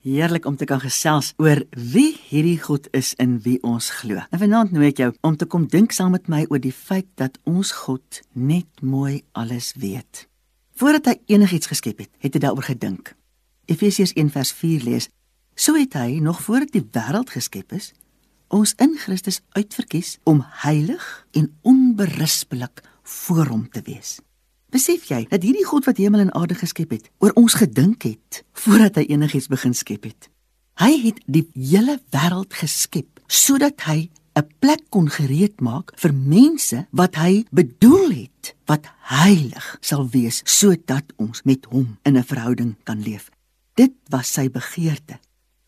Heerlik om te kan gesels oor wie hierdie God is in wie ons glo. En vanaand nooi ek jou om te kom dink saam met my oor die feit dat ons God net mooi alles weet. Voordat hy enigiets geskep het, het hy daaroor gedink. Efesiërs 1:4 lees: "So het hy nog voordat die wêreld geskep is, ons in Christus uitverkies om heilig en onberispelik voor hom te wees." Besef jy dat hierdie God wat hemel en aarde geskep het, oor ons gedink het voordat hy enigiets begin skep het? Hy het die hele wêreld geskep sodat hy 'n plek kon gereed maak vir mense wat hy bedoel het wat heilig sal wees sodat ons met hom in 'n verhouding kan leef. Dit was sy begeerte.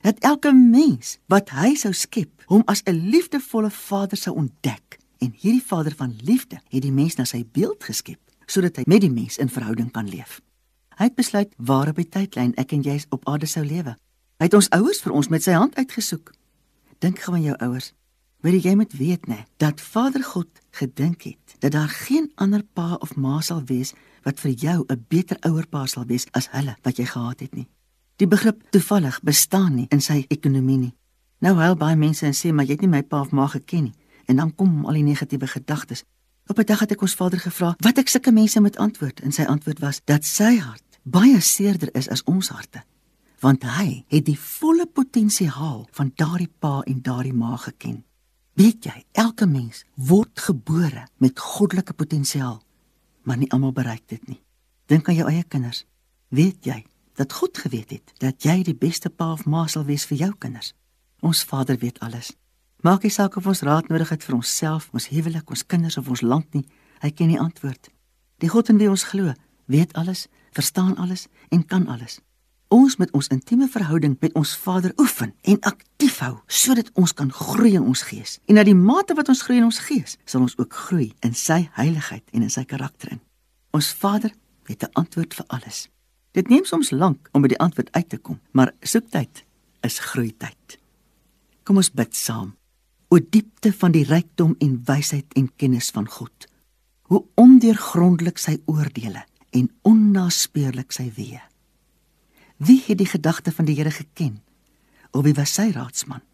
Dat elke mens wat hy sou skep, hom as 'n liefdevolle Vader sou ontdek. En hierdie Vader van liefde het die mens na sy beeld geskep sodat hy met die mens in verhouding kan leef. Hy het besluit waar op die tydlyn ek en jy op aarde sou lewe. Hy het ons ouers vir ons met sy hand uitgesoek. Dink gou aan jou ouers. Weet jy moet weet nê dat Vader God gedink het dat daar geen ander pa of ma sal wees wat vir jou 'n beter ouerpa sal wees as hulle wat jy gehad het nie. Die begrip toevallig bestaan nie in sy ekonomie nie. Nou huil baie mense en sê maar jy het nie my pa of ma geken nie en dan kom al die negatiewe gedagtes. Op 'n dag het ek ons Vader gevra wat ek sulke mense moet antwoord en sy antwoord was dat sy hart baie seerder is as ons harte want hy het die volle potensiaal van daardie pa en daardie ma geken. Weet jy, elke mens word gebore met goddelike potensiaal, maar nie almal bereik dit nie. Dink aan jou eie kinders. Weet jy dat God geweet het dat jy die beste pa of ma sal wees vir jou kinders? Ons Vader weet alles. Maak nie saak of ons raad nodig het vir onsself, ons huwelik, ons kinders of ons land nie. Hy ken die antwoord. Die God in wie ons glo, weet alles, verstaan alles en kan alles. Ons met ons intieme verhouding met ons Vader oefen en aktief hou sodat ons kan groei in ons gees. En na die mate wat ons groei in ons gees, sal ons ook groei in sy heiligheid en in sy karakter in. Ons Vader het 'n antwoord vir alles. Dit neem soms lank om by die antwoord uit te kom, maar soektyd is groeityd. Kom ons bid saam o diepte van die rykdom en wysheid en kennis van God. Hoe ondeurgrondelik sy oordeele en onnaspeurlik sy weë. Wie het die gedagte van die Here geken? Of wie was sy raadsman?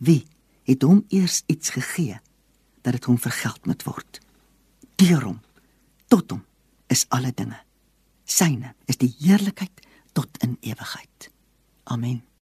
Wie het hom eers iets gegee dat dit hom vergeld moet word? Deur hom tot hom is alle dinge. Syne is die heerlikheid tot in ewigheid. Amen.